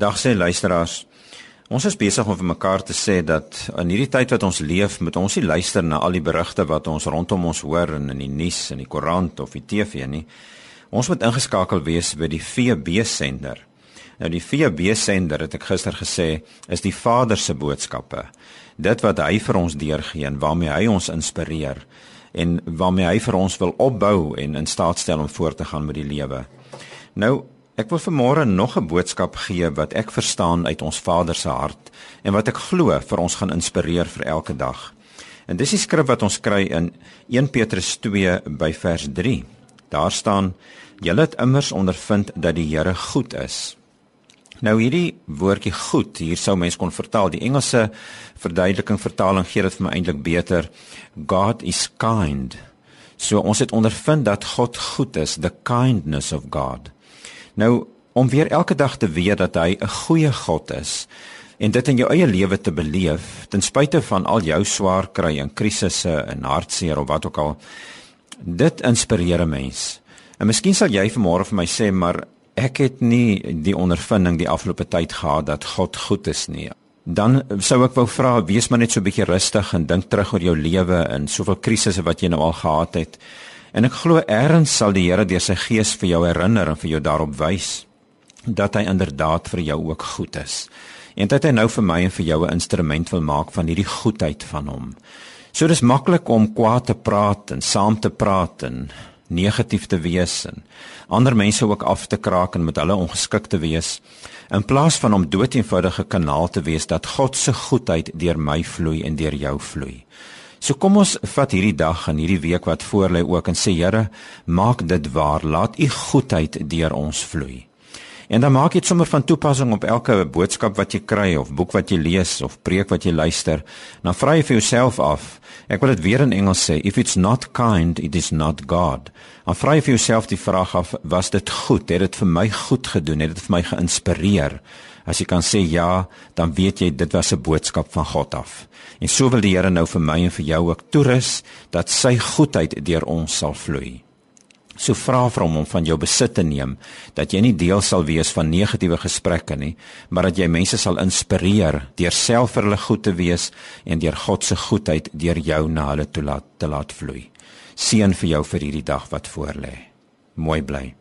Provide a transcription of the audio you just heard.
Dag sê luisteraars. Ons is besig om vir mekaar te sê dat in hierdie tyd wat ons leef, moet ons nie luister na al die berigte wat ons rondom ons hoor in in die nuus en die koerant of die TV nie. Ons moet ingeskakel wees by die VB sender. Nou die VB sender het ek gister gesê is die Vader se boodskappe. Dit wat hy vir ons deurgee en waarmee hy ons inspireer en waarmee hy vir ons wil opbou en in staat stel om voort te gaan met die lewe. Nou Ek wil vanmôre nog 'n boodskap gee wat ek verstaan uit ons Vader se hart en wat ek glo vir ons gaan inspireer vir elke dag. En dis die skrif wat ons kry in 1 Petrus 2 by vers 3. Daar staan: "Julle het immers ondervind dat die Here goed is." Nou hierdie woordjie goed, hier sou mens kon vertaal. Die Engelse verduideliking vertaling gee dit vir my eintlik beter. God is kind. So ons het ondervind dat God goed is, the kindness of God. Nou om weer elke dag te weet dat hy 'n goeie God is en dit in jou eie lewe te beleef ten spyte van al jou swaar kry en krisisse en hartseer of wat ook al dit inspireer 'n mens. En miskien sal jy vanmôre vir my sê maar ek het nie die ondervinding die afgelope tyd gehad dat God goed is nie. Dan sou ek wou vra, wees maar net so 'n bietjie rustig en dink terug oor jou lewe en soveel krisisse wat jy nou al gehad het. En ek glo eers sal die Here deur sy gees vir jou herinner en vir jou daarop wys dat hy inderdaad vir jou ook goed is. En dat hy nou vir my en vir jou 'n instrument wil maak van hierdie goedheid van hom. So dis maklik om kwaad te praat en saam te praat en negatief te wees en ander mense ook af te kraak en met hulle ongeskik te wees in plaas van om doeteenvoudige kanaal te wees dat God se goedheid deur my vloei en deur jou vloei. So kom ons vat hierdie dag en hierdie week wat voor lê ook en sê Here, maak dit waar. Laat u goedheid deur ons vloei. En dan maak dit sommer van toepassing op elke boodskap wat jy kry of boek wat jy lees of preek wat jy luister. Dan vra jy vir jouself af. Ek wil dit weer in Engels sê, if it's not kind, it is not God. Dan vra jy vir jouself die vraag af, was dit goed? Het dit vir my goed gedoen? Het dit vir my geïnspireer? As jy kan sê ja, dan weet jy dit was 'n boodskap van God af. En so wil die Here nou vir my en vir jou ook toerus dat sy goedheid deur ons sal vloei. So vra vir hom om van jou besit te neem dat jy nie deel sal wees van negatiewe gesprekke nie, maar dat jy mense sal inspireer deur self vir hulle goed te wees en deur God se goedheid deur jou na hulle toe laat te laat vloei. Seën vir jou vir hierdie dag wat voorlê. Mooi bly.